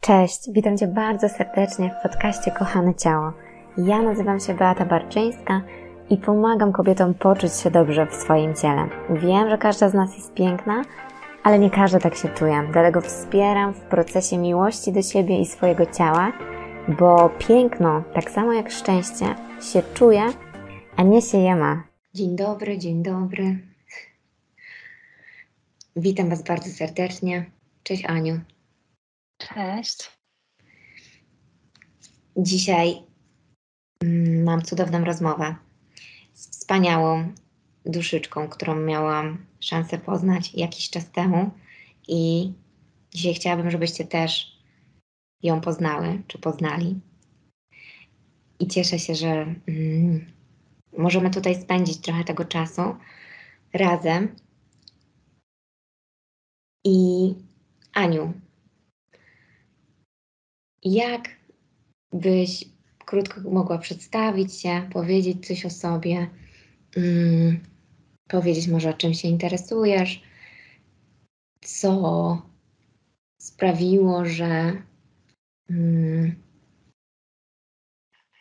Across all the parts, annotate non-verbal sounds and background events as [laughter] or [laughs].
Cześć, witam Cię bardzo serdecznie w podcaście Kochane Ciało. Ja nazywam się Beata Barczyńska i pomagam kobietom poczuć się dobrze w swoim ciele. Wiem, że każda z nas jest piękna, ale nie każda tak się czuje. Dlatego wspieram w procesie miłości do siebie i swojego ciała, bo piękno, tak samo jak szczęście, się czuje, a nie się je ma. Dzień dobry, dzień dobry. Witam Was bardzo serdecznie. Cześć Aniu. Cześć. Dzisiaj mm, mam cudowną rozmowę z wspaniałą duszyczką, którą miałam szansę poznać jakiś czas temu i dzisiaj chciałabym, żebyście też ją poznały, czy poznali. I cieszę się, że mm, możemy tutaj spędzić trochę tego czasu razem. I Aniu, jak byś krótko mogła przedstawić się, powiedzieć coś o sobie, mm, powiedzieć może o czym się interesujesz, co sprawiło, że mm,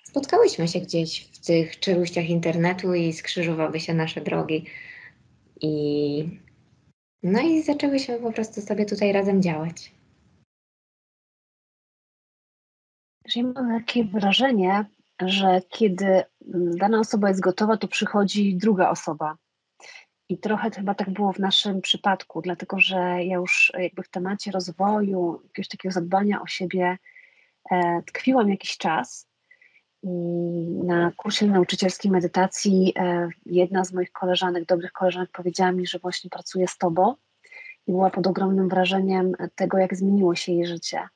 spotkałyśmy się gdzieś w tych czeluściach internetu i skrzyżowały się nasze drogi. I no i zaczęłyśmy po prostu sobie tutaj razem działać. Ja mam takie wrażenie, że kiedy dana osoba jest gotowa, to przychodzi druga osoba. I trochę chyba tak było w naszym przypadku, dlatego że ja już jakby w temacie rozwoju, jakiegoś takiego zadbania o siebie e, tkwiłam jakiś czas. I na kursie nauczycielskim medytacji e, jedna z moich koleżanek, dobrych koleżanek, powiedziała mi, że właśnie pracuje z tobą i była pod ogromnym wrażeniem tego, jak zmieniło się jej życie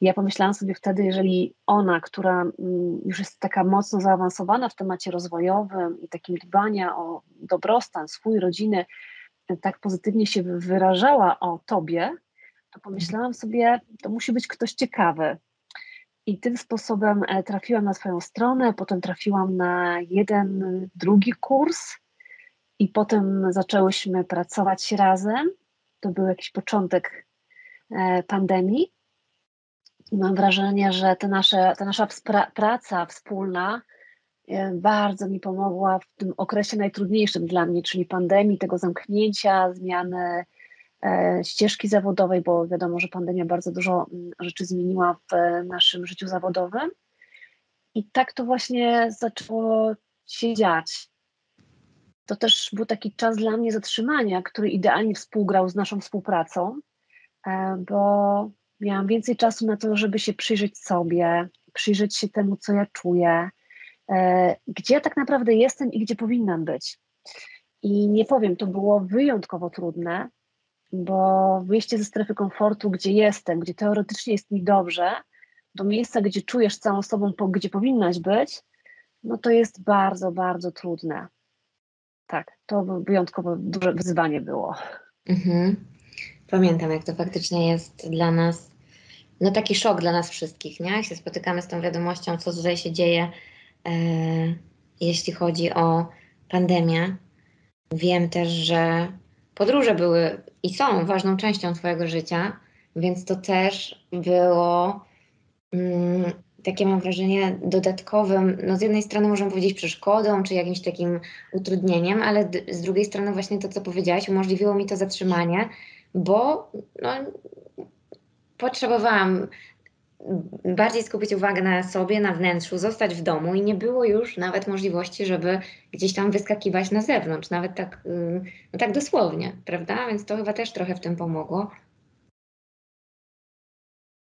ja pomyślałam sobie wtedy, jeżeli ona, która mm, już jest taka mocno zaawansowana w temacie rozwojowym i takim dbania o dobrostan swój, rodziny, tak pozytywnie się wyrażała o tobie, to pomyślałam sobie, to musi być ktoś ciekawy. I tym sposobem e, trafiłam na swoją stronę, potem trafiłam na jeden, drugi kurs i potem zaczęłyśmy pracować razem. To był jakiś początek e, pandemii. Mam wrażenie, że ta nasza, ta nasza praca wspólna e, bardzo mi pomogła w tym okresie najtrudniejszym dla mnie, czyli pandemii, tego zamknięcia, zmiany e, ścieżki zawodowej, bo wiadomo, że pandemia bardzo dużo mm, rzeczy zmieniła w naszym życiu zawodowym. I tak to właśnie zaczęło się dziać. To też był taki czas dla mnie zatrzymania, który idealnie współgrał z naszą współpracą, e, bo miałam więcej czasu na to, żeby się przyjrzeć sobie, przyjrzeć się temu, co ja czuję, e, gdzie ja tak naprawdę jestem i gdzie powinnam być. I nie powiem, to było wyjątkowo trudne, bo wyjście ze strefy komfortu, gdzie jestem, gdzie teoretycznie jest mi dobrze, do miejsca, gdzie czujesz całą sobą, gdzie powinnaś być, no to jest bardzo, bardzo trudne. Tak, to wyjątkowo duże wyzwanie było. Mhm. Pamiętam, jak to faktycznie jest dla nas, no taki szok dla nas wszystkich, nie? Jak się spotykamy z tą wiadomością, co tutaj się dzieje, e, jeśli chodzi o pandemię. Wiem też, że podróże były i są ważną częścią Twojego życia, więc to też było mm, takie, mam wrażenie, dodatkowym, no z jednej strony możemy powiedzieć przeszkodą, czy jakimś takim utrudnieniem, ale z drugiej strony właśnie to, co powiedziałaś, umożliwiło mi to zatrzymanie bo no, potrzebowałam bardziej skupić uwagę na sobie, na wnętrzu, zostać w domu i nie było już nawet możliwości, żeby gdzieś tam wyskakiwać na zewnątrz, nawet tak, y, no tak dosłownie, prawda? Więc to chyba też trochę w tym pomogło.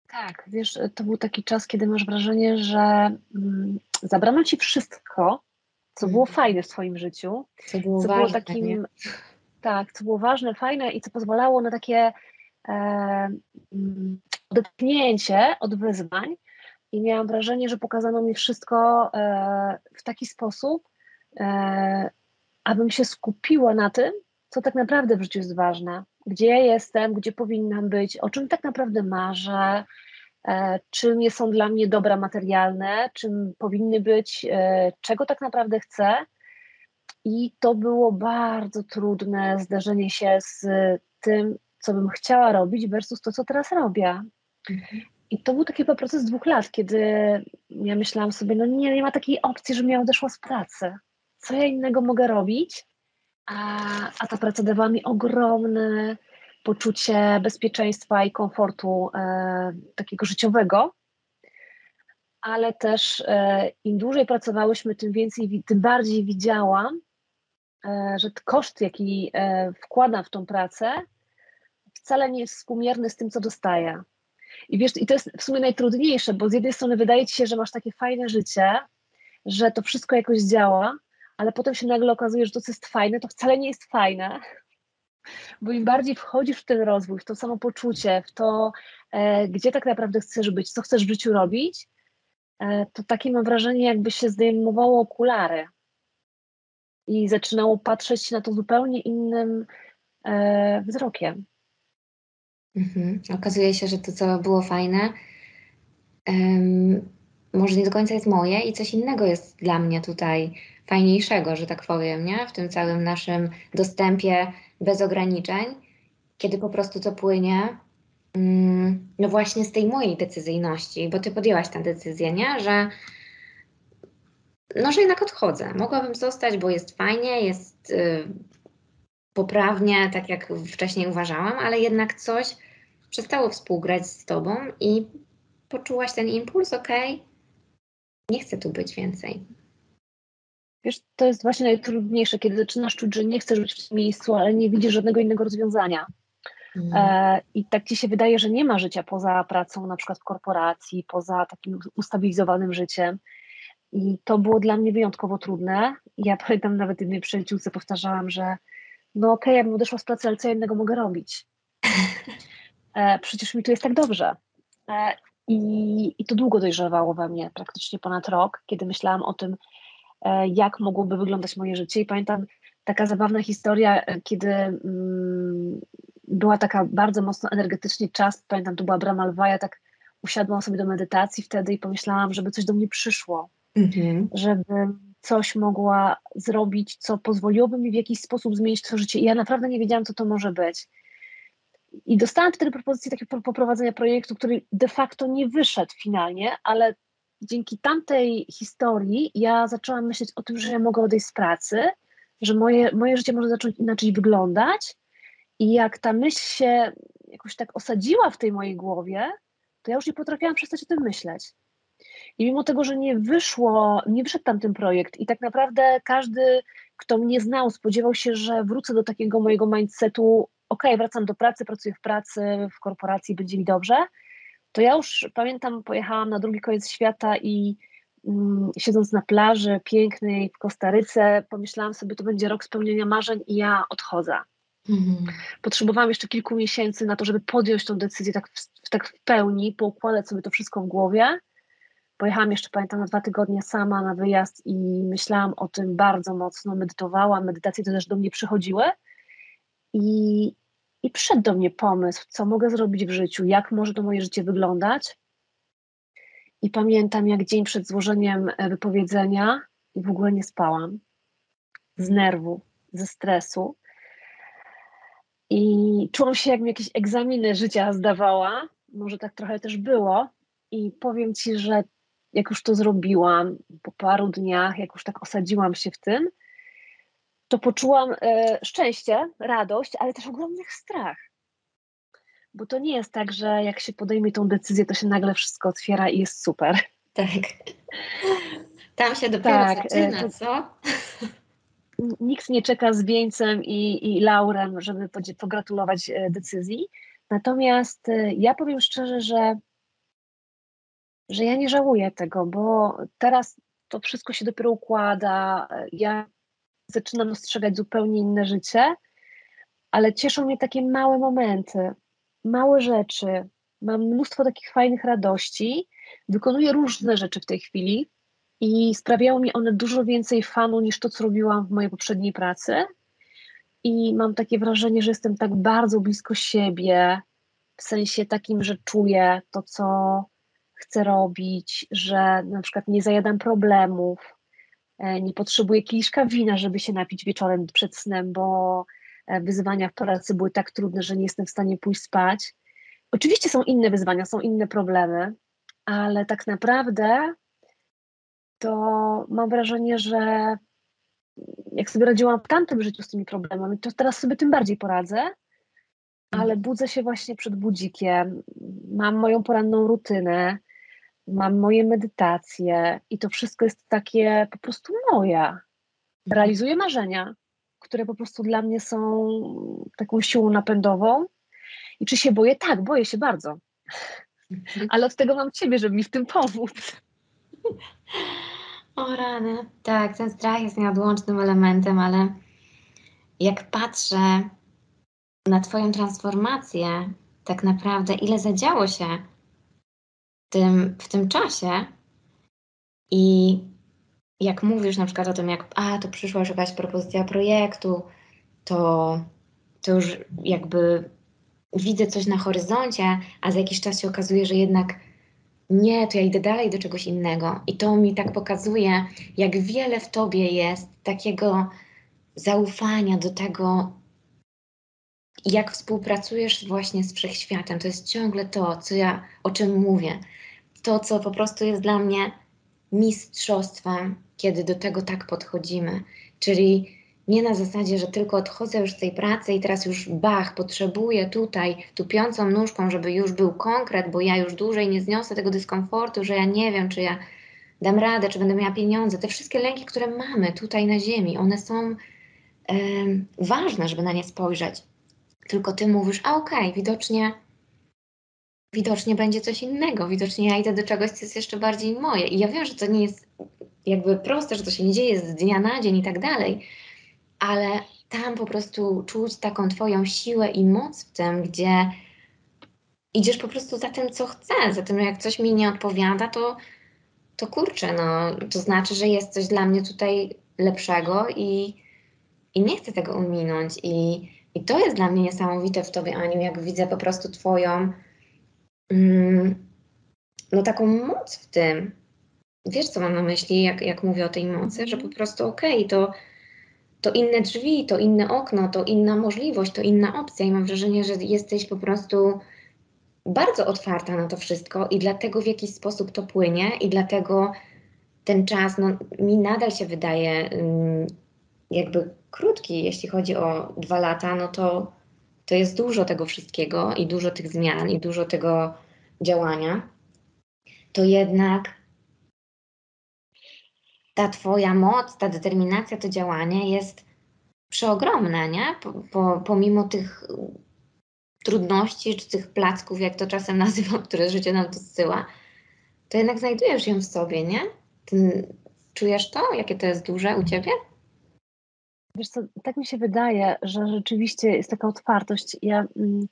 Tak, wiesz, to był taki czas, kiedy masz wrażenie, że mm, zabrano ci wszystko, co było mhm. fajne w swoim życiu, co było, co ważne, było takim tak, co było ważne, fajne i co pozwalało na takie odetchnięcie od wyzwań. I miałam wrażenie, że pokazano mi wszystko e, w taki sposób, e, abym się skupiła na tym, co tak naprawdę w życiu jest ważne. Gdzie jestem, gdzie powinnam być, o czym tak naprawdę marzę, e, czym są dla mnie dobra materialne, czym powinny być, czego tak naprawdę chcę i to było bardzo trudne zderzenie się z tym, co bym chciała robić, versus to, co teraz robię. Mhm. I to był taki chyba proces dwóch lat, kiedy ja myślałam sobie, no nie, nie ma takiej opcji, żebym ja odeszła z pracy. Co ja innego mogę robić? A, a ta praca dawała mi ogromne poczucie bezpieczeństwa i komfortu e, takiego życiowego. Ale też e, im dłużej pracowałyśmy, tym więcej, tym bardziej widziałam, e, że koszt, jaki e, wkładam w tą pracę, wcale nie jest współmierny z tym, co dostaję. I wiesz, i to jest w sumie najtrudniejsze, bo z jednej strony wydaje ci się, że masz takie fajne życie, że to wszystko jakoś działa, ale potem się nagle okazuje, że to, co jest fajne, to wcale nie jest fajne. [laughs] Bo im bardziej wchodzisz w ten rozwój, w to samopoczucie, w to, e, gdzie tak naprawdę chcesz być, co chcesz w życiu robić, e, to takie mam wrażenie, jakby się zdejmowało okulary i zaczynało patrzeć na to zupełnie innym e, wzrokiem. Mhm. Okazuje się, że to, co było fajne, um, może nie do końca jest moje i coś innego jest dla mnie tutaj fajniejszego, że tak powiem, nie? W tym całym naszym dostępie bez ograniczeń, kiedy po prostu to płynie, um, no właśnie z tej mojej decyzyjności, bo ty podjęłaś tę decyzję, nie? Że no, że jednak odchodzę. Mogłabym zostać, bo jest fajnie, jest y, poprawnie, tak jak wcześniej uważałam, ale jednak coś przestało współgrać z tobą i poczułaś ten impuls, okej, okay, nie chcę tu być więcej. Wiesz, to jest właśnie najtrudniejsze, kiedy zaczynasz czuć, że nie chcesz być w tym miejscu, ale nie widzisz żadnego innego rozwiązania. Mm. E, I tak ci się wydaje, że nie ma życia poza pracą, na przykład w korporacji, poza takim ustabilizowanym życiem. I to było dla mnie wyjątkowo trudne. Ja pamiętam nawet jednej przyjaciółce powtarzałam, że no okej, okay, ja bym odeszła z pracy, ale co innego mogę robić? [laughs] E, przecież mi tu jest tak dobrze. E, I, I to długo dojrzewało we mnie, praktycznie ponad rok, kiedy myślałam o tym, e, jak mogłoby wyglądać moje życie. I pamiętam taka zabawna historia, kiedy mm, była taka bardzo mocno energetycznie czas, pamiętam, to była brama lwa, ja tak usiadłam sobie do medytacji wtedy i pomyślałam, żeby coś do mnie przyszło, mhm. żeby coś mogła zrobić, co pozwoliłoby mi w jakiś sposób zmienić to życie. I ja naprawdę nie wiedziałam, co to może być. I dostałam wtedy propozycję takiego poprowadzenia projektu, który de facto nie wyszedł finalnie, ale dzięki tamtej historii ja zaczęłam myśleć o tym, że ja mogę odejść z pracy, że moje, moje życie może zacząć inaczej wyglądać. I jak ta myśl się jakoś tak osadziła w tej mojej głowie, to ja już nie potrafiłam przestać o tym myśleć. I mimo tego, że nie wyszło, nie wyszedł tam ten projekt i tak naprawdę każdy, kto mnie znał, spodziewał się, że wrócę do takiego mojego mindsetu ok, wracam do pracy, pracuję w pracy, w korporacji, będzie mi dobrze, to ja już pamiętam, pojechałam na drugi koniec świata i mm, siedząc na plaży pięknej w Kostaryce, pomyślałam sobie, to będzie rok spełnienia marzeń i ja odchodzę. Mhm. Potrzebowałam jeszcze kilku miesięcy na to, żeby podjąć tą decyzję tak w, tak w pełni, poukładać sobie to wszystko w głowie. Pojechałam jeszcze, pamiętam, na dwa tygodnie sama na wyjazd i myślałam o tym bardzo mocno, medytowałam, medytacje to też do mnie przychodziły. I, I przyszedł do mnie pomysł, co mogę zrobić w życiu, jak może to moje życie wyglądać. I pamiętam, jak dzień przed złożeniem e, wypowiedzenia i w ogóle nie spałam z nerwu, ze stresu. I czułam się, jakbym jakieś egzaminy życia zdawała. Może tak trochę też było. I powiem ci, że jak już to zrobiłam po paru dniach, jak już tak osadziłam się w tym, to poczułam e, szczęście, radość, ale też ogromny strach. Bo to nie jest tak, że jak się podejmie tą decyzję, to się nagle wszystko otwiera i jest super. Tak. Tam się dopiero tak, e, zaczyna, to, co? Nikt nie czeka z wieńcem i, i laurem, żeby pogratulować e, decyzji. Natomiast e, ja powiem szczerze, że, że ja nie żałuję tego, bo teraz to wszystko się dopiero układa. Ja zaczynam dostrzegać zupełnie inne życie, ale cieszą mnie takie małe momenty, małe rzeczy. Mam mnóstwo takich fajnych radości, wykonuję różne rzeczy w tej chwili i sprawiają mi one dużo więcej fanu niż to, co robiłam w mojej poprzedniej pracy. I mam takie wrażenie, że jestem tak bardzo blisko siebie, w sensie takim, że czuję to, co chcę robić, że na przykład nie zajadam problemów, nie potrzebuję kieliszka wina, żeby się napić wieczorem przed snem, bo e, wyzwania w pracy były tak trudne, że nie jestem w stanie pójść spać. oczywiście są inne wyzwania, są inne problemy, ale tak naprawdę to mam wrażenie, że jak sobie radziłam w tamtym życiu z tymi problemami, to teraz sobie tym bardziej poradzę, ale mhm. budzę się właśnie przed budzikiem, mam moją poranną rutynę, mam moje medytacje i to wszystko jest takie po prostu moje. Realizuję marzenia, które po prostu dla mnie są taką siłą napędową. I czy się boję? Tak, boję się bardzo. Mhm. Ale od tego mam ciebie, żeby mi w tym pomóc. O rany. Tak, ten strach jest nieodłącznym elementem, ale jak patrzę na Twoją transformację, tak naprawdę ile zadziało się tym, w tym czasie i jak mówisz na przykład o tym, jak a, to przyszła już jakaś propozycja projektu, to, to już jakby widzę coś na horyzoncie, a za jakiś czas się okazuje, że jednak nie, to ja idę dalej do czegoś innego. I to mi tak pokazuje, jak wiele w tobie jest takiego zaufania do tego, jak współpracujesz właśnie z wszechświatem. To jest ciągle to, co ja, o czym mówię. To, co po prostu jest dla mnie mistrzostwem, kiedy do tego tak podchodzimy. Czyli nie na zasadzie, że tylko odchodzę już z tej pracy i teraz już bach, potrzebuję tutaj tupiącą nóżką, żeby już był konkret, bo ja już dłużej nie zniosę tego dyskomfortu, że ja nie wiem, czy ja dam radę, czy będę miała pieniądze. Te wszystkie lęki, które mamy tutaj na ziemi, one są ważne, żeby na nie spojrzeć. Tylko ty mówisz, a okej, okay, widocznie widocznie będzie coś innego, widocznie ja idę do czegoś, co jest jeszcze bardziej moje. I ja wiem, że to nie jest jakby proste, że to się nie dzieje z dnia na dzień i tak dalej, ale tam po prostu czuć taką Twoją siłę i moc w tym, gdzie idziesz po prostu za tym, co chcę, za tym, jak coś mi nie odpowiada, to, to kurczę, no, to znaczy, że jest coś dla mnie tutaj lepszego i, i nie chcę tego ominąć. I, I to jest dla mnie niesamowite w Tobie, Aniu, jak widzę po prostu Twoją mm, no taką moc w tym. Wiesz, co mam na myśli, jak, jak mówię o tej mocy, że po prostu okej, okay, to to inne drzwi, to inne okno, to inna możliwość, to inna opcja i mam wrażenie, że jesteś po prostu bardzo otwarta na to wszystko i dlatego w jakiś sposób to płynie i dlatego ten czas no, mi nadal się wydaje um, jakby krótki, jeśli chodzi o dwa lata, no to, to jest dużo tego wszystkiego i dużo tych zmian i dużo tego działania, to jednak ta Twoja moc, ta determinacja, to działanie jest przeogromne, nie? Po, po, pomimo tych trudności czy tych placków, jak to czasem [laughs] nazywam, które życie nam to zsyła, to jednak znajdujesz ją w sobie, nie? Ty czujesz to? Jakie to jest duże u Ciebie? Wiesz co, tak mi się wydaje, że rzeczywiście jest taka otwartość. Ja mm,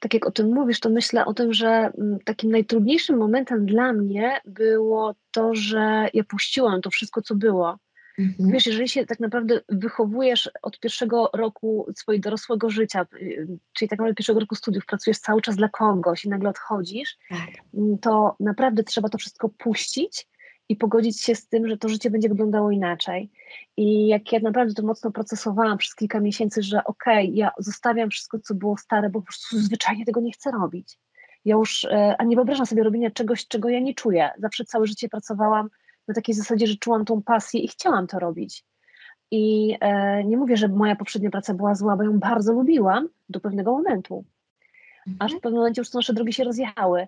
tak jak o tym mówisz, to myślę o tym, że mm, takim najtrudniejszym momentem dla mnie było to, że ja puściłam to wszystko, co było. Mhm. Wiesz, jeżeli się tak naprawdę wychowujesz od pierwszego roku swojego dorosłego życia, y, czyli tak naprawdę pierwszego roku studiów, pracujesz cały czas dla kogoś i nagle odchodzisz, tak. Mm, to naprawdę trzeba to wszystko puścić i pogodzić się z tym, że to życie będzie wyglądało inaczej. I jak ja naprawdę to mocno procesowałam przez kilka miesięcy, że okej, okay, ja zostawiam wszystko, co było stare, bo po prostu zwyczajnie tego nie chcę robić. Ja już, e, a nie wyobrażam sobie robienia czegoś, czego ja nie czuję. Zawsze całe życie pracowałam na takiej zasadzie, że czułam tą pasję i chciałam to robić. I e, nie mówię, że moja poprzednia praca była zła, bo ją bardzo lubiłam do pewnego momentu. Aż w mhm. pewnym momencie już nasze drogi się rozjechały.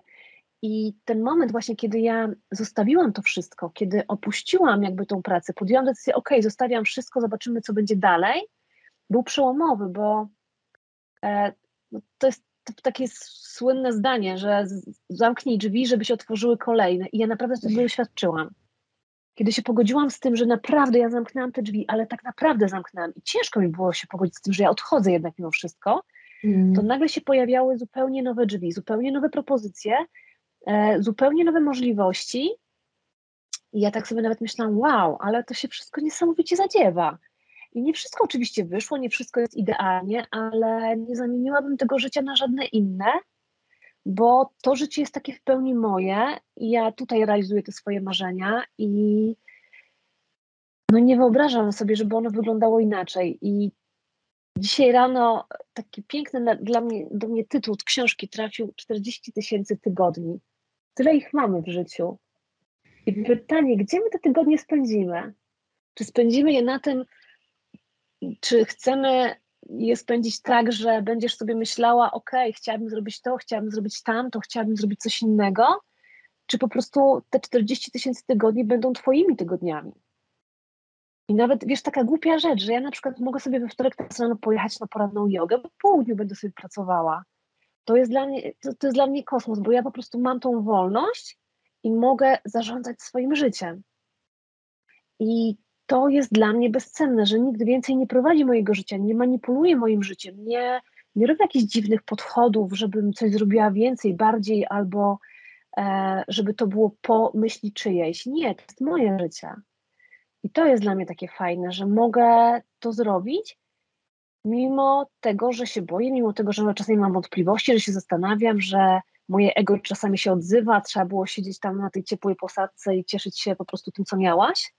I ten moment właśnie, kiedy ja zostawiłam to wszystko, kiedy opuściłam jakby tą pracę, podjęłam decyzję, ok, zostawiam wszystko, zobaczymy, co będzie dalej, był przełomowy, bo e, no, to jest takie słynne zdanie, że zamknij drzwi, żeby się otworzyły kolejne. I ja naprawdę tego doświadczyłam. Kiedy się pogodziłam z tym, że naprawdę ja zamknęłam te drzwi, ale tak naprawdę zamknęłam i ciężko mi było się pogodzić z tym, że ja odchodzę jednak mimo wszystko, mm. to nagle się pojawiały zupełnie nowe drzwi, zupełnie nowe propozycje, zupełnie nowe możliwości. I ja tak sobie nawet myślałam, wow, ale to się wszystko niesamowicie zadziewa. I nie wszystko oczywiście wyszło, nie wszystko jest idealnie, ale nie zamieniłabym tego życia na żadne inne, bo to życie jest takie w pełni moje i ja tutaj realizuję te swoje marzenia i no nie wyobrażam sobie, żeby ono wyglądało inaczej. I Dzisiaj rano taki piękny dla mnie, do mnie tytuł książki trafił 40 tysięcy tygodni. Tyle ich mamy w życiu. I pytanie, gdzie my te tygodnie spędzimy? Czy spędzimy je na tym, czy chcemy je spędzić tak, że będziesz sobie myślała, ok, chciałabym zrobić to, chciałabym zrobić tamto, chciałabym zrobić coś innego, czy po prostu te 40 tysięcy tygodni będą twoimi tygodniami? I nawet, wiesz, taka głupia rzecz, że ja na przykład mogę sobie we wtorek teraz rano pojechać na poranną jogę, bo po południu będę sobie pracowała. To jest, dla mnie, to, to jest dla mnie kosmos, bo ja po prostu mam tą wolność i mogę zarządzać swoim życiem. I to jest dla mnie bezcenne, że nikt więcej nie prowadzi mojego życia, nie manipuluje moim życiem, nie, nie robi jakichś dziwnych podchodów, żebym coś zrobiła więcej, bardziej, albo e, żeby to było po myśli czyjejś. Nie, to jest moje życie. I to jest dla mnie takie fajne, że mogę to zrobić, mimo tego, że się boję, mimo tego, że czasami mam wątpliwości, że się zastanawiam, że moje ego czasami się odzywa, trzeba było siedzieć tam na tej ciepłej posadce i cieszyć się po prostu tym, co miałaś.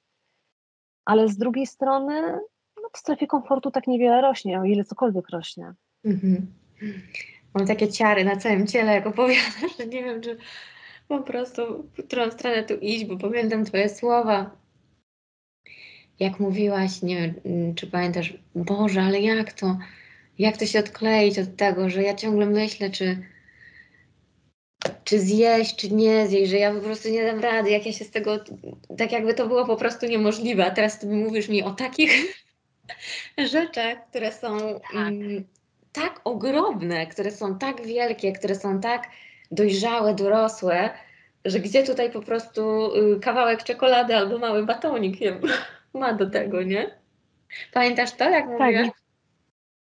Ale z drugiej strony no, w strefie komfortu tak niewiele rośnie, o ile cokolwiek rośnie. Mhm. Mam takie ciary na całym ciele, jak opowiadasz, że nie wiem, czy po prostu w którą stronę tu iść, bo pamiętam Twoje słowa jak mówiłaś, nie wiem, mm, czy pamiętasz, Boże, ale jak to, jak to się odkleić od tego, że ja ciągle myślę, czy, czy zjeść, czy nie zjeść, że ja po prostu nie dam rady, jak ja się z tego, tak jakby to było po prostu niemożliwe, a teraz ty mówisz mi o takich [laughs] rzeczach, które są tak. Mm, tak ogromne, które są tak wielkie, które są tak dojrzałe, dorosłe, że gdzie tutaj po prostu y, kawałek czekolady albo mały batonik ma do tego, nie? Pamiętasz to, jak tak, mówiłaś?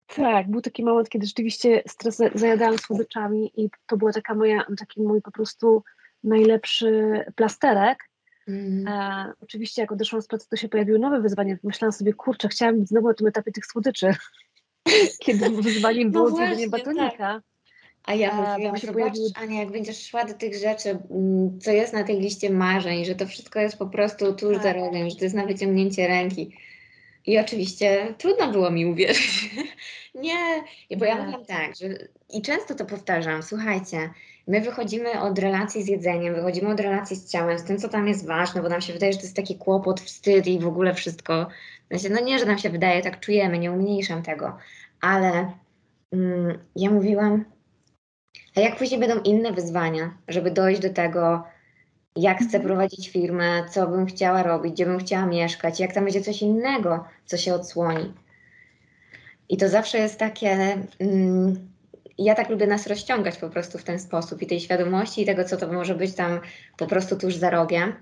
Tak, był taki moment, kiedy rzeczywiście stres zajadałam słodyczami i to był taka moja, taki mój po prostu najlepszy plasterek. Mm. E, oczywiście jak odeszłam z pracy, to się pojawiły nowe wyzwania. Myślałam sobie, kurczę, chciałam być znowu na tym etapie tych słodyczy, [laughs] kiedy wyzwaniem było no zjedzenie batonika. Tak. A ja mówiłam, zobacz pojawiły... Ania, jak będziesz szła do tych rzeczy, mm, co jest na tej liście marzeń, że to wszystko jest po prostu tuż tak. za rogiem, że to jest na wyciągnięcie ręki. I oczywiście trudno było mi uwierzyć. [laughs] nie, bo ja mówiłam tak, że i często to powtarzam, słuchajcie, my wychodzimy od relacji z jedzeniem, wychodzimy od relacji z ciałem, z tym, co tam jest ważne, bo nam się wydaje, że to jest taki kłopot, wstyd i w ogóle wszystko. no nie, że nam się wydaje, tak czujemy, nie umniejszam tego, ale mm, ja mówiłam, a jak później będą inne wyzwania, żeby dojść do tego, jak chcę mhm. prowadzić firmę, co bym chciała robić, gdzie bym chciała mieszkać, jak tam będzie coś innego, co się odsłoni. I to zawsze jest takie. Mm, ja tak lubię nas rozciągać po prostu w ten sposób i tej świadomości i tego, co to może być tam po prostu tuż za rogiem.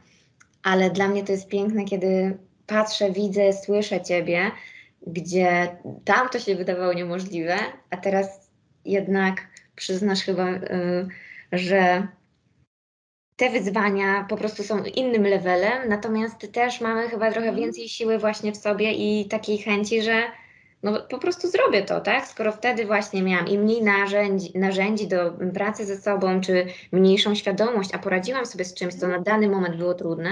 Ale dla mnie to jest piękne, kiedy patrzę, widzę, słyszę Ciebie, gdzie tam to się wydawało niemożliwe, a teraz jednak przyznasz chyba, y, że te wyzwania po prostu są innym levelem, natomiast też mamy chyba trochę mhm. więcej siły właśnie w sobie i takiej chęci, że no po prostu zrobię to, tak? Skoro wtedy właśnie miałam i mniej narzędzi, narzędzi do pracy ze sobą, czy mniejszą świadomość, a poradziłam sobie z czymś, co na dany moment było trudne,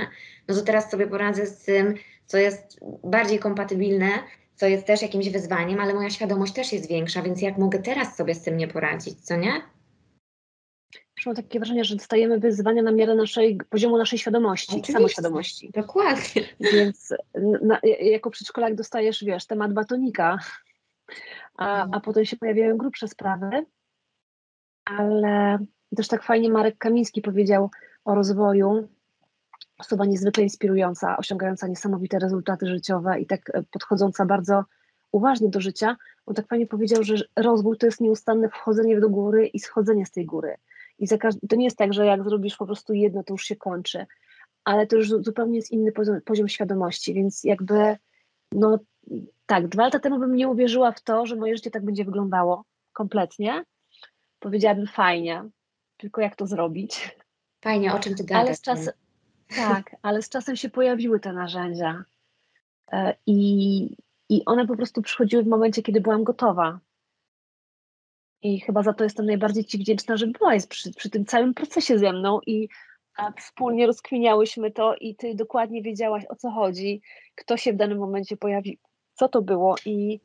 no to teraz sobie poradzę z tym, co jest bardziej kompatybilne co jest też jakimś wyzwaniem, ale moja świadomość też jest większa, więc jak mogę teraz sobie z tym nie poradzić, co nie? Mam takie wrażenie, że dostajemy wyzwania na miarę naszej, poziomu naszej świadomości, Oczywiście. samoświadomości. Dokładnie. Więc na, jako przedszkolak dostajesz, wiesz, temat batonika, a, a mhm. potem się pojawiają grubsze sprawy, ale też tak fajnie Marek Kamiński powiedział o rozwoju, osoba niezwykle inspirująca, osiągająca niesamowite rezultaty życiowe i tak e, podchodząca bardzo uważnie do życia. On tak fajnie powiedział, że rozwój to jest nieustanne wchodzenie do góry i schodzenie z tej góry. I to nie jest tak, że jak zrobisz po prostu jedno, to już się kończy, ale to już zupełnie jest inny poziom, poziom świadomości, więc jakby no tak, dwa lata temu bym nie uwierzyła w to, że moje życie tak będzie wyglądało kompletnie. Powiedziałabym fajnie, tylko jak to zrobić. Fajnie, o czym ty gadasz? Ale z czasem, tak, ale z czasem się pojawiły te narzędzia e, i, i one po prostu przychodziły w momencie, kiedy byłam gotowa. I chyba za to jestem najbardziej Ci wdzięczna, że byłaś przy, przy tym całym procesie ze mną i wspólnie rozkwiniałyśmy to i Ty dokładnie wiedziałaś o co chodzi, kto się w danym momencie pojawi, co to było i,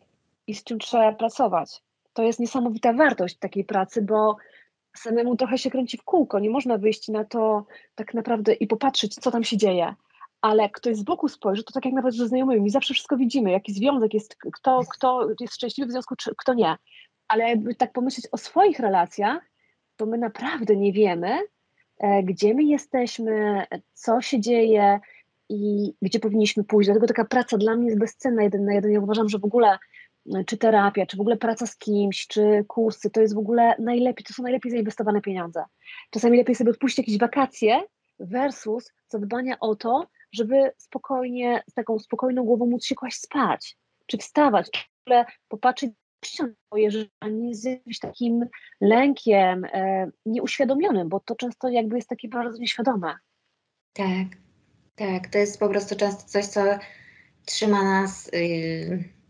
i z czym trzeba pracować. To jest niesamowita wartość takiej pracy, bo samemu trochę się kręci w kółko. Nie można wyjść na to tak naprawdę i popatrzeć, co tam się dzieje. Ale ktoś z boku spojrzy, to tak jak nawet ze znajomymi, zawsze wszystko widzimy, jaki związek jest, kto, kto jest szczęśliwy w związku, czy kto nie. Ale jakby tak pomyśleć o swoich relacjach, to my naprawdę nie wiemy, e, gdzie my jesteśmy, co się dzieje i gdzie powinniśmy pójść. Dlatego taka praca dla mnie jest bezcenna jeden na jeden. Ja uważam, że w ogóle czy terapia, czy w ogóle praca z kimś, czy kursy, to jest w ogóle najlepiej, to są najlepiej zainwestowane pieniądze. Czasami lepiej sobie odpuścić jakieś wakacje versus zadbania o to, żeby spokojnie, z taką spokojną głową móc się kłaść spać, czy wstawać, czy w ogóle popatrzeć swoje życie, a nie z jakimś takim lękiem e, nieuświadomionym, bo to często jakby jest takie bardzo nieświadome. Tak, tak, to jest po prostu często coś, co trzyma nas... Yy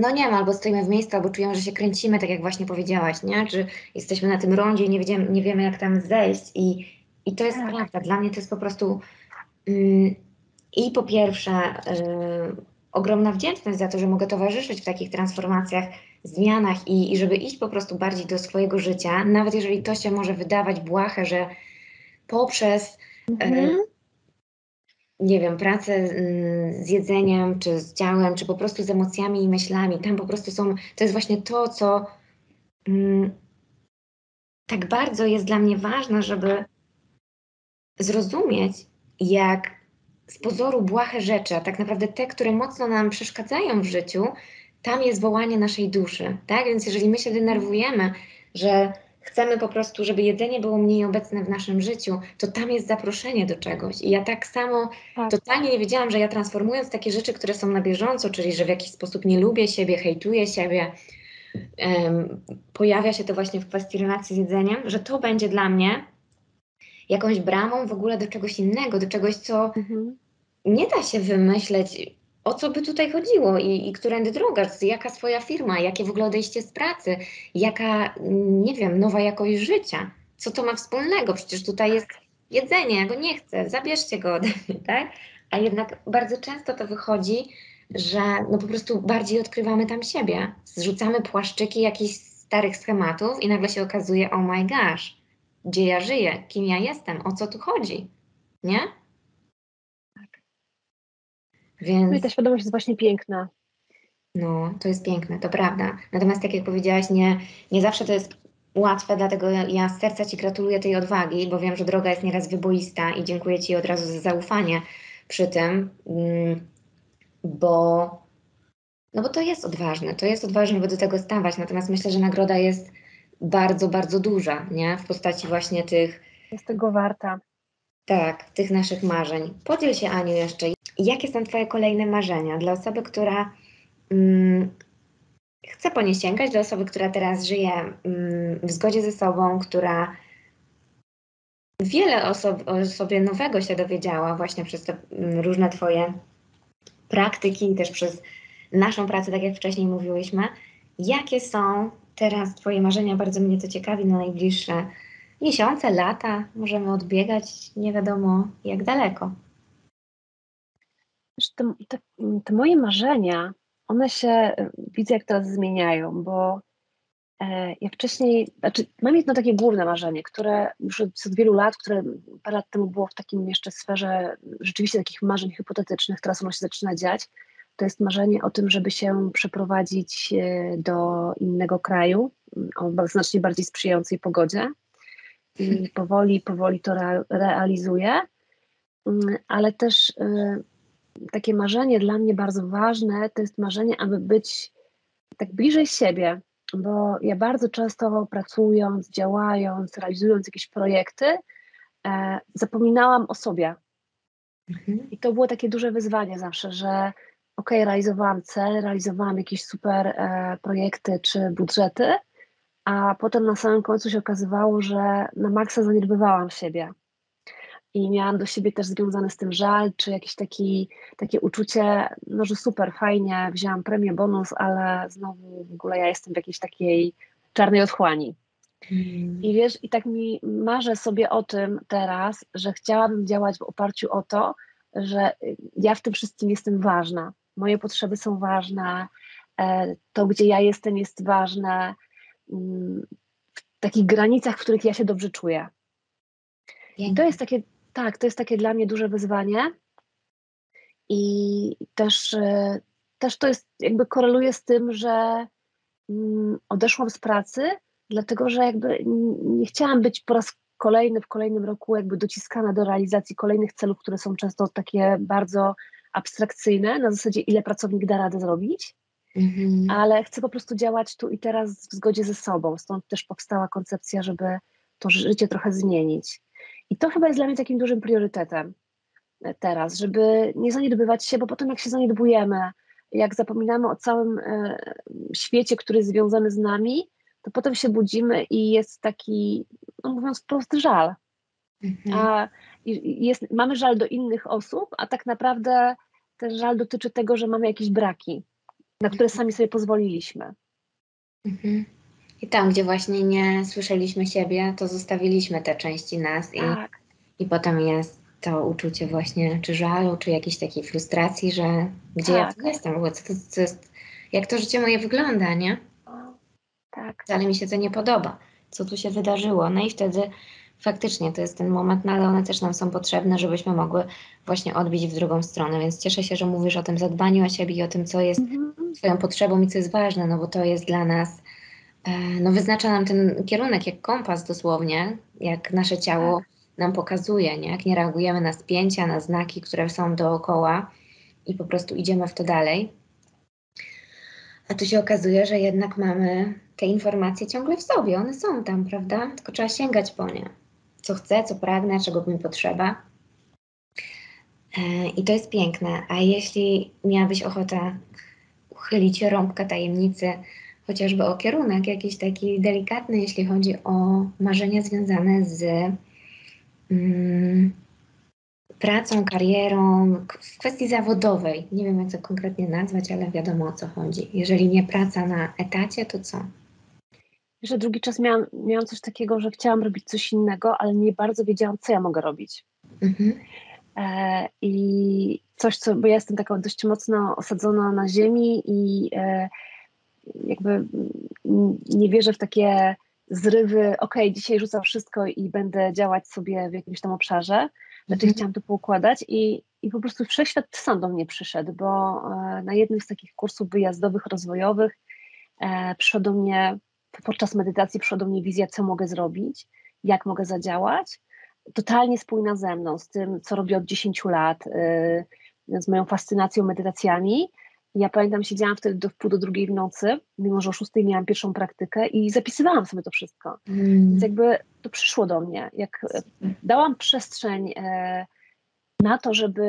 no nie wiem, albo stoimy w miejscu, albo czujemy, że się kręcimy, tak jak właśnie powiedziałaś, nie? Czy jesteśmy na tym rondzie i nie, wiemy, nie wiemy, jak tam zejść. I, i to jest tak. prawda. Dla mnie to jest po prostu mm, i po pierwsze y, ogromna wdzięczność za to, że mogę towarzyszyć w takich transformacjach, zmianach i, i żeby iść po prostu bardziej do swojego życia, nawet jeżeli to się może wydawać błahe, że poprzez y, mhm. y, nie wiem, pracę mm, z jedzeniem, czy z ciałem, czy po prostu z emocjami i myślami. Tam po prostu są, to jest właśnie to, co mm, tak bardzo jest dla mnie ważne, żeby zrozumieć, jak z pozoru błahe rzeczy, a tak naprawdę te, które mocno nam przeszkadzają w życiu, tam jest wołanie naszej duszy, tak? Więc jeżeli my się denerwujemy, że chcemy po prostu, żeby jedzenie było mniej obecne w naszym życiu, to tam jest zaproszenie do czegoś. I ja tak samo tak. totalnie nie wiedziałam, że ja transformując takie rzeczy, które są na bieżąco, czyli że w jakiś sposób nie lubię siebie, hejtuję siebie, um, pojawia się to właśnie w kwestii relacji z jedzeniem, że to będzie dla mnie jakąś bramą w ogóle do czegoś innego, do czegoś, co mhm. nie da się wymyśleć o co by tutaj chodziło i, i którędy droga, jaka swoja firma, jakie w ogóle odejście z pracy, jaka, nie wiem, nowa jakość życia. Co to ma wspólnego? Przecież tutaj jest jedzenie, ja go nie chcę, zabierzcie go ode mnie, [laughs] tak? A jednak bardzo często to wychodzi, że no po prostu bardziej odkrywamy tam siebie. Zrzucamy płaszczyki jakichś starych schematów i nagle się okazuje, oh my gosh, gdzie ja żyję, kim ja jestem, o co tu chodzi, nie? Więc... No i ta świadomość jest właśnie piękna. No, to jest piękne, to prawda. Natomiast tak jak powiedziałaś, nie, nie zawsze to jest łatwe, dlatego ja z serca Ci gratuluję tej odwagi, bo wiem, że droga jest nieraz wyboista i dziękuję Ci od razu za zaufanie przy tym, mm, bo, no bo to jest odważne, to jest odważne, by do tego stawać, natomiast myślę, że nagroda jest bardzo, bardzo duża, nie? W postaci właśnie tych... Jest tego warta. Tak, tych naszych marzeń. Podziel się, Aniu, jeszcze. Jakie są Twoje kolejne marzenia dla osoby, która mm, chce po nie sięgać, dla osoby, która teraz żyje mm, w zgodzie ze sobą, która wiele osob, o sobie nowego się dowiedziała właśnie przez te mm, różne Twoje praktyki i też przez naszą pracę, tak jak wcześniej mówiłyśmy. Jakie są teraz Twoje marzenia? Bardzo mnie to ciekawi na najbliższe miesiące, lata. Możemy odbiegać nie wiadomo jak daleko te, te, te, moje marzenia, one się e, widzę, jak teraz zmieniają, bo e, ja wcześniej, znaczy mam jedno takie główne marzenie, które już od, wielu lat, które parę lat temu było w takim jeszcze sferze rzeczywiście takich marzeń hipotetycznych, teraz ono się zaczyna dziać. To jest marzenie o tym, żeby się przeprowadzić e, do innego kraju, o znacznie bardziej sprzyjającej pogodzie. I powoli, powoli to re, realizuję, mm, ale też takie marzenie dla mnie bardzo ważne, to jest marzenie, aby być tak bliżej siebie, bo ja bardzo często pracując, działając, realizując jakieś projekty, e, zapominałam o sobie. Mhm. I to było takie duże wyzwanie zawsze, że ok, realizowałam cel, realizowałam jakieś super e, projekty czy budżety, a potem na samym końcu się okazywało, że na maksa zaniedbywałam siebie i miałam do siebie też związane z tym żal, czy jakieś taki, takie uczucie, no że super, fajnie, wzięłam premię, bonus, ale znowu w ogóle ja jestem w jakiejś takiej czarnej otchłani. Mm. I wiesz, i tak mi marzę sobie o tym teraz, że chciałabym działać w oparciu o to, że ja w tym wszystkim jestem ważna. Moje potrzeby są ważne, e, to, gdzie ja jestem, jest ważne, mm, w takich granicach, w których ja się dobrze czuję. I to jest takie, tak, to jest takie dla mnie duże wyzwanie. I też, e, też to jest, jakby koreluje z tym, że mm, odeszłam z pracy, dlatego że jakby nie chciałam być po raz kolejny w kolejnym roku jakby dociskana do realizacji kolejnych celów, które są często takie bardzo abstrakcyjne, na zasadzie ile pracownik da radę zrobić, mhm. ale chcę po prostu działać tu i teraz w zgodzie ze sobą. Stąd też powstała koncepcja, żeby to życie trochę zmienić. I to chyba jest dla mnie takim dużym priorytetem e, teraz, żeby nie zaniedbywać się, bo potem jak się zaniedbujemy, jak zapominamy o całym e, świecie, który jest związany z nami, to potem się budzimy i jest taki, no mówiąc wprost, żal. Mhm. A jest, mamy żal do innych osób, a tak naprawdę ten żal dotyczy tego, że mamy jakieś braki, na które mhm. sami sobie pozwoliliśmy. Mhm. I tam, gdzie właśnie nie słyszeliśmy siebie, to zostawiliśmy te części nas tak. i, i potem jest to uczucie właśnie czy żalu, czy jakiejś takiej frustracji, że gdzie tak. ja jestem, bo co co jest, jak to życie moje wygląda, nie? Tak. Ale mi się to nie podoba, co tu się wydarzyło. No i wtedy faktycznie to jest ten moment, no ale one też nam są potrzebne, żebyśmy mogły właśnie odbić w drugą stronę. Więc cieszę się, że mówisz o tym zadbaniu o siebie i o tym, co jest mhm. Twoją potrzebą i co jest ważne, no bo to jest dla nas, no wyznacza nam ten kierunek jak kompas dosłownie, jak nasze ciało tak. nam pokazuje, nie? jak nie reagujemy na spięcia, na znaki, które są dookoła i po prostu idziemy w to dalej. A tu się okazuje, że jednak mamy te informacje ciągle w sobie, one są tam, prawda? Tylko trzeba sięgać po nie. Co chcę, co pragnę, czego mi potrzeba. E, I to jest piękne. A jeśli miałabyś ochotę uchylić rąbka tajemnicy, chociażby o kierunek jakiś taki delikatny, jeśli chodzi o marzenia związane z mm, pracą, karierą, w kwestii zawodowej. Nie wiem, jak to konkretnie nazwać, ale wiadomo o co chodzi. Jeżeli nie praca na etacie, to co? że drugi czas miałam, miałam coś takiego, że chciałam robić coś innego, ale nie bardzo wiedziałam, co ja mogę robić. Mhm. E, I coś, co, bo ja jestem taka dość mocno osadzona na ziemi i e, jakby nie wierzę w takie zrywy, ok, dzisiaj rzucam wszystko i będę działać sobie w jakimś tam obszarze. Znaczy mhm. chciałam to poukładać i, i po prostu wszechświat sam do mnie przyszedł, bo e, na jednym z takich kursów wyjazdowych, rozwojowych e, przyszedł do mnie podczas medytacji przyszła do mnie wizja, co mogę zrobić, jak mogę zadziałać. Totalnie spójna ze mną, z tym, co robię od 10 lat, yy, z moją fascynacją medytacjami. Ja pamiętam, siedziałam wtedy do wpół do drugiej w nocy, mimo że o szóstej miałam pierwszą praktykę i zapisywałam sobie to wszystko. Mm. Więc jakby to przyszło do mnie. Jak dałam przestrzeń e, na to, żeby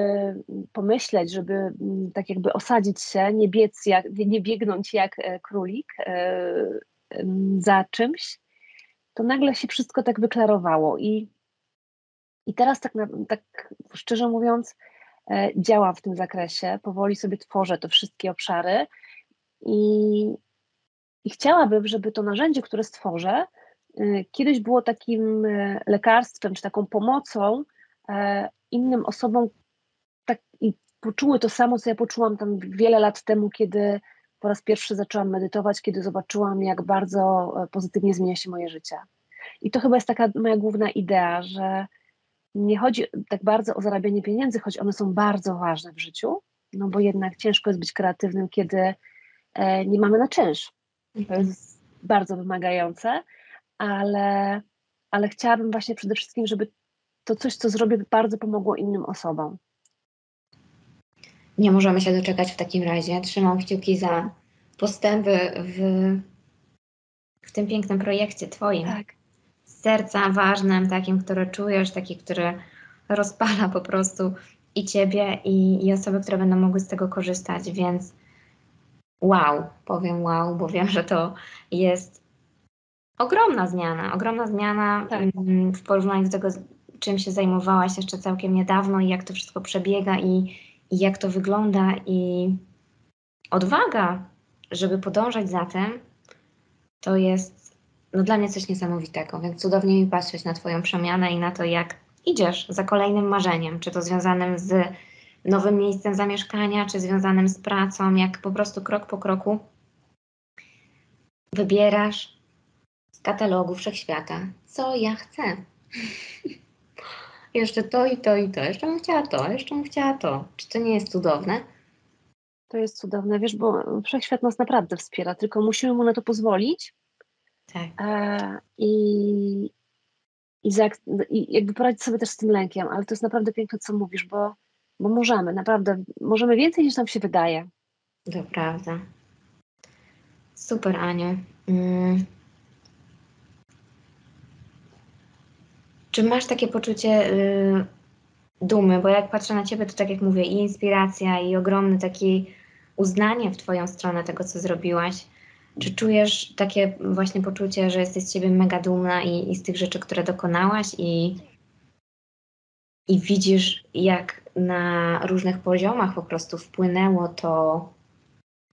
pomyśleć, żeby mm, tak jakby osadzić się, nie biec, jak, nie biegnąć jak e, królik, e, za czymś, to nagle się wszystko tak wyklarowało. I, i teraz tak, na, tak szczerze mówiąc, e, działam w tym zakresie, powoli sobie tworzę te wszystkie obszary i, i chciałabym, żeby to narzędzie, które stworzę, e, kiedyś było takim e, lekarstwem, czy taką pomocą innym osobom tak, i poczuły to samo, co ja poczułam tam wiele lat temu, kiedy po raz pierwszy zaczęłam medytować, kiedy zobaczyłam, jak bardzo e, pozytywnie zmienia się moje życie. I to chyba jest taka moja główna idea, że nie chodzi tak bardzo o zarabianie pieniędzy, choć one są bardzo ważne w życiu, no bo jednak ciężko jest być kreatywnym, kiedy e, nie mamy na czynsz. To mhm. jest bardzo wymagające, ale, ale chciałabym właśnie przede wszystkim, żeby to coś, co zrobię, bardzo pomogło innym osobom nie możemy się doczekać w takim razie. Trzymam kciuki za postępy w, w tym pięknym projekcie Twoim. Tak. Serca ważnym, takim, które czujesz, taki, który rozpala po prostu i Ciebie, i, i osoby, które będą mogły z tego korzystać, więc wow, powiem wow, bo wiem, że to jest ogromna zmiana, ogromna zmiana tak. Mm, w porównaniu do tego, czym się zajmowałaś jeszcze całkiem niedawno i jak to wszystko przebiega i, i jak to wygląda, i odwaga, żeby podążać za tym, to jest no, dla mnie coś niesamowitego. Więc cudownie mi patrzeć na Twoją przemianę i na to, jak idziesz za kolejnym marzeniem, czy to związanym z nowym miejscem zamieszkania, czy związanym z pracą, jak po prostu krok po kroku wybierasz z katalogu wszechświata, co ja chcę. [laughs] jeszcze to i to i to, jeszcze bym chciała to, jeszcze bym chciała to. Czy to nie jest cudowne? To jest cudowne, wiesz, bo wszechświat nas naprawdę wspiera, tylko musimy mu na to pozwolić. Tak. E, i, i, za, I jakby poradzić sobie też z tym lękiem, ale to jest naprawdę piękne, co mówisz, bo, bo możemy, naprawdę, możemy więcej niż nam się wydaje. To prawda. Super, Aniu. Mm. Czy masz takie poczucie y, dumy? Bo jak patrzę na Ciebie, to tak jak mówię, i inspiracja, i ogromne takie uznanie w Twoją stronę tego, co zrobiłaś. Czy czujesz takie właśnie poczucie, że jesteś z Ciebie mega dumna i, i z tych rzeczy, które dokonałaś i, i widzisz, jak na różnych poziomach po prostu wpłynęło to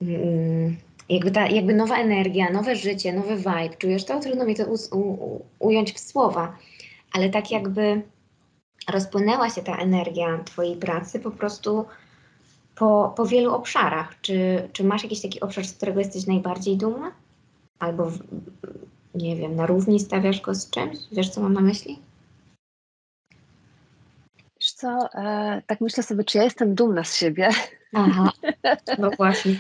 mm, jakby, ta, jakby nowa energia, nowe życie, nowy vibe, czujesz to? Trudno mi to u, u, ująć w słowa, ale tak jakby rozpłynęła się ta energia Twojej pracy po prostu po, po wielu obszarach. Czy, czy masz jakiś taki obszar, z którego jesteś najbardziej dumna? Albo, w, nie wiem, na równi stawiasz go z czymś? Wiesz, co mam na myśli? Wiesz co, e, tak myślę sobie, czy ja jestem dumna z siebie. Aha, [laughs] no właśnie.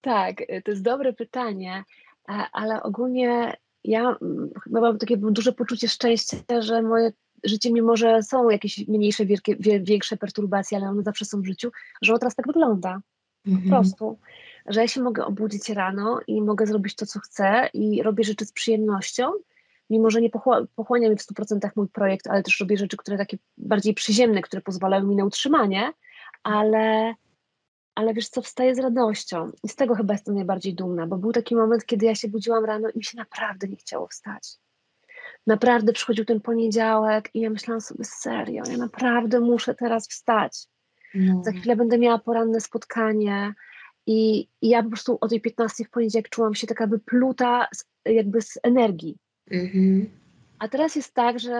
tak, to jest dobre pytanie, e, ale ogólnie ja chyba mam takie duże poczucie szczęścia, że moje życie, mimo że są jakieś mniejsze, wielkie, większe perturbacje, ale one zawsze są w życiu, że ono teraz tak wygląda. Mhm. Po prostu. Że ja się mogę obudzić rano i mogę zrobić to, co chcę i robię rzeczy z przyjemnością, mimo że nie pochłania mi w 100% mój projekt, ale też robię rzeczy, które takie bardziej przyziemne, które pozwalają mi na utrzymanie, ale, ale wiesz co, wstaję z radością i z tego chyba jestem najbardziej dumna, bo był taki moment, kiedy ja się budziłam rano i mi się naprawdę nie chciało wstać naprawdę przychodził ten poniedziałek i ja myślałam sobie, serio, ja naprawdę muszę teraz wstać. No. Za chwilę będę miała poranne spotkanie i, i, ja po prostu o tej 15 w poniedziałek czułam się taka wypluta z, jakby z energii. Mhm. A teraz jest tak, że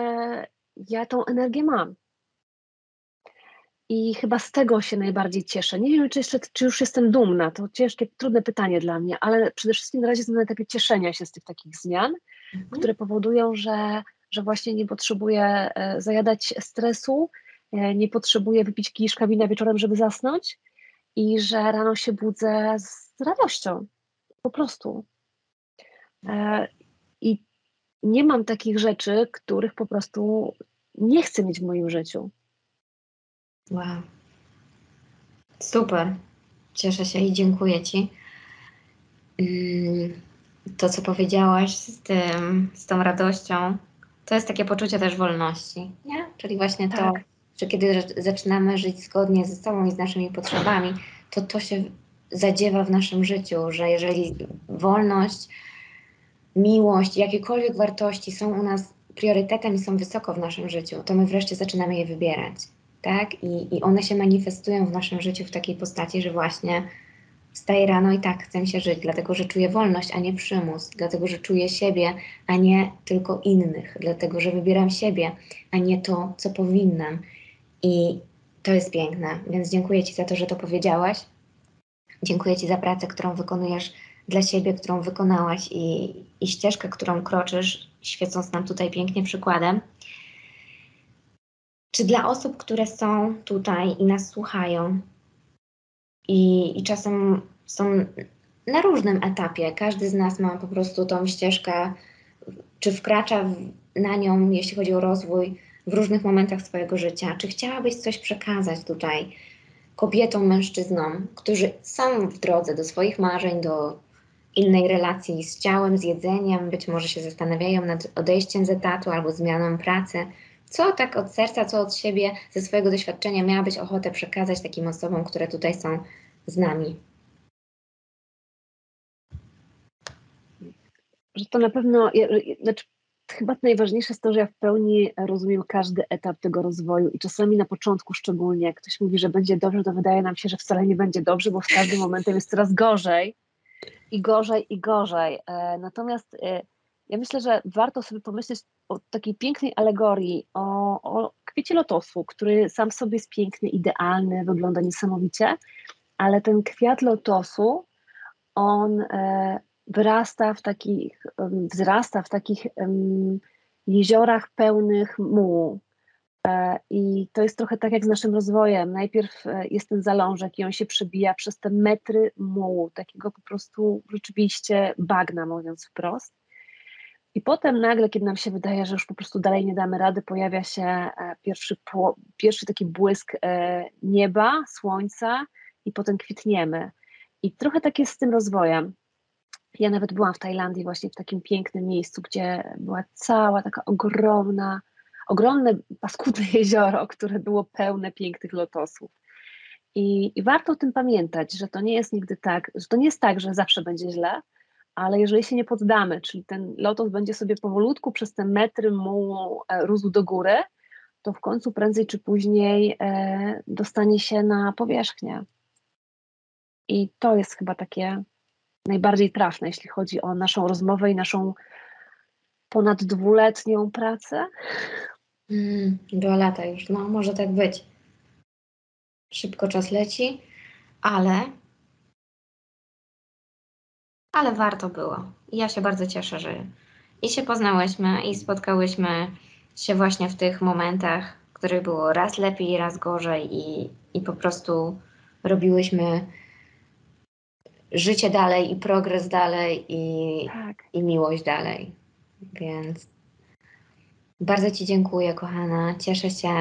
ja tą energię mam. I chyba z tego się najbardziej cieszę. Nie wiem, czy, jeszcze, czy już jestem dumna. To ciężkie, trudne pytanie dla mnie, ale przede wszystkim na razie jestem na etapie cieszenia się z tych takich zmian mhm. które powodują, że, że właśnie nie potrzebuję e, zajadać stresu, e, nie potrzebuję wypić kiszka wina wieczorem, żeby zasnąć i że rano się budzę z radością. Po prostu. E, I nie mam takich rzeczy, których po prostu nie chcę mieć w moim życiu. Wow. Super. Cieszę się i dziękuję Ci. Mm, to, co powiedziałaś z, tym, z tą radością, to jest takie poczucie też wolności, nie? Czyli właśnie tak. to, że kiedy zaczynamy żyć zgodnie ze sobą i z naszymi potrzebami, to to się zadziewa w naszym życiu, że jeżeli wolność, miłość, jakiekolwiek wartości są u nas priorytetem i są wysoko w naszym życiu, to my wreszcie zaczynamy je wybierać, tak? I, i one się manifestują w naszym życiu w takiej postaci, że właśnie Wstaję rano i tak chcę się żyć, dlatego że czuję wolność, a nie przymus, dlatego że czuję siebie, a nie tylko innych, dlatego że wybieram siebie, a nie to, co powinnam. I to jest piękne, więc dziękuję Ci za to, że to powiedziałaś. Dziękuję Ci za pracę, którą wykonujesz dla siebie, którą wykonałaś i, i ścieżkę, którą kroczysz, świecąc nam tutaj pięknie przykładem. Czy dla osób, które są tutaj i nas słuchają, i, i czasem są na różnym etapie. Każdy z nas ma po prostu tą ścieżkę, czy wkracza na nią, jeśli chodzi o rozwój, w różnych momentach swojego życia. Czy chciałabyś coś przekazać tutaj kobietom, mężczyznom, którzy są w drodze do swoich marzeń, do innej relacji z ciałem, z jedzeniem, być może się zastanawiają nad odejściem z etatu albo zmianą pracy. Co tak od serca, co od siebie, ze swojego doświadczenia miałabyś ochotę przekazać takim osobom, które tutaj są z nami? Że to na pewno, znaczy, chyba najważniejsze jest to, że ja w pełni rozumiem każdy etap tego rozwoju i czasami na początku szczególnie, jak ktoś mówi, że będzie dobrze, to wydaje nam się, że wcale nie będzie dobrze, bo w każdym momencie jest coraz gorzej i gorzej i gorzej. E, natomiast e, ja myślę, że warto sobie pomyśleć o takiej pięknej alegorii, o, o kwiecie lotosu, który sam w sobie jest piękny, idealny, wygląda niesamowicie, ale ten kwiat lotosu, on, e, wyrasta w takich, wzrasta w takich jeziorach pełnych mułu. E, I to jest trochę tak jak z naszym rozwojem. Najpierw e, jest ten zalążek i on się przebija przez te metry mułu, takiego po prostu rzeczywiście bagna, mówiąc wprost. I potem nagle, kiedy nam się wydaje, że już po prostu dalej nie damy rady, pojawia się e, pierwszy, pierwszy taki błysk nieba, słońca i potem kwitniemy. I trochę tak jest z tym rozwojem. Ja nawet byłam w Tajlandii właśnie w takim pięknym miejscu, gdzie była cała taka ogromna, ogromne, paskudne [laughs] jezioro, które było pełne pięknych lotosów. I, I, warto o tym pamiętać, że to nie jest nigdy tak, że to nie jest tak, że zawsze będzie źle, ale jeżeli się nie poddamy, czyli ten lotos będzie sobie powolutku przez te metry mu e, rósł do góry, to w końcu prędzej czy później e, dostanie się na powierzchnię. I to jest chyba takie najbardziej trafne, jeśli chodzi o naszą rozmowę i naszą ponad dwuletnią pracę. Mm, dwa lata już, no może tak być. Szybko czas leci, ale ale warto było. Ja się bardzo cieszę, że i się poznałyśmy, i spotkałyśmy się właśnie w tych momentach, w których było raz lepiej, raz gorzej, i, i po prostu robiłyśmy życie dalej i progres dalej i, tak. i miłość dalej. Więc bardzo Ci dziękuję, kochana. Cieszę się,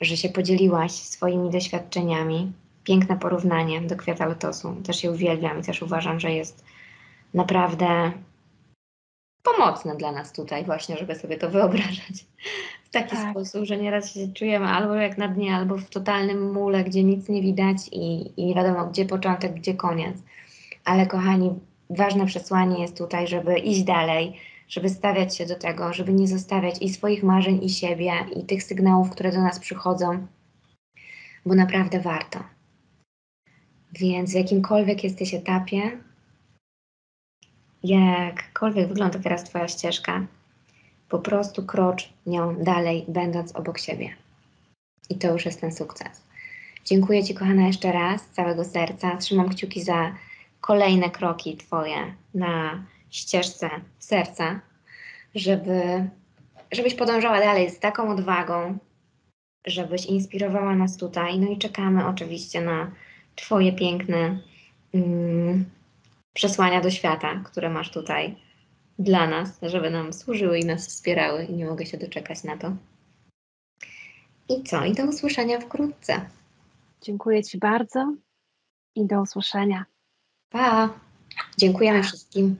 że się podzieliłaś swoimi doświadczeniami. Piękne porównanie do kwiata lotosu. Też je uwielbiam i też uważam, że jest naprawdę pomocne dla nas tutaj właśnie, żeby sobie to wyobrażać w taki tak. sposób, że nieraz się czujemy albo jak na dnie, albo w totalnym mule, gdzie nic nie widać i, i nie wiadomo, gdzie początek, gdzie koniec. Ale kochani, ważne przesłanie jest tutaj, żeby iść dalej, żeby stawiać się do tego, żeby nie zostawiać i swoich marzeń, i siebie, i tych sygnałów, które do nas przychodzą, bo naprawdę warto. Więc w jakimkolwiek jesteś etapie, jakkolwiek wygląda teraz Twoja ścieżka, po prostu krocz nią dalej, będąc obok siebie. I to już jest ten sukces. Dziękuję Ci, kochana, jeszcze raz z całego serca. Trzymam kciuki za kolejne kroki Twoje na ścieżce serca, żeby, żebyś podążała dalej z taką odwagą, żebyś inspirowała nas tutaj. No i czekamy oczywiście na Twoje piękne mm, przesłania do świata, które masz tutaj dla nas, żeby nam służyły i nas wspierały i nie mogę się doczekać na to. I co? I do usłyszenia wkrótce. Dziękuję Ci bardzo i do usłyszenia. Pa! Dziękujemy wszystkim.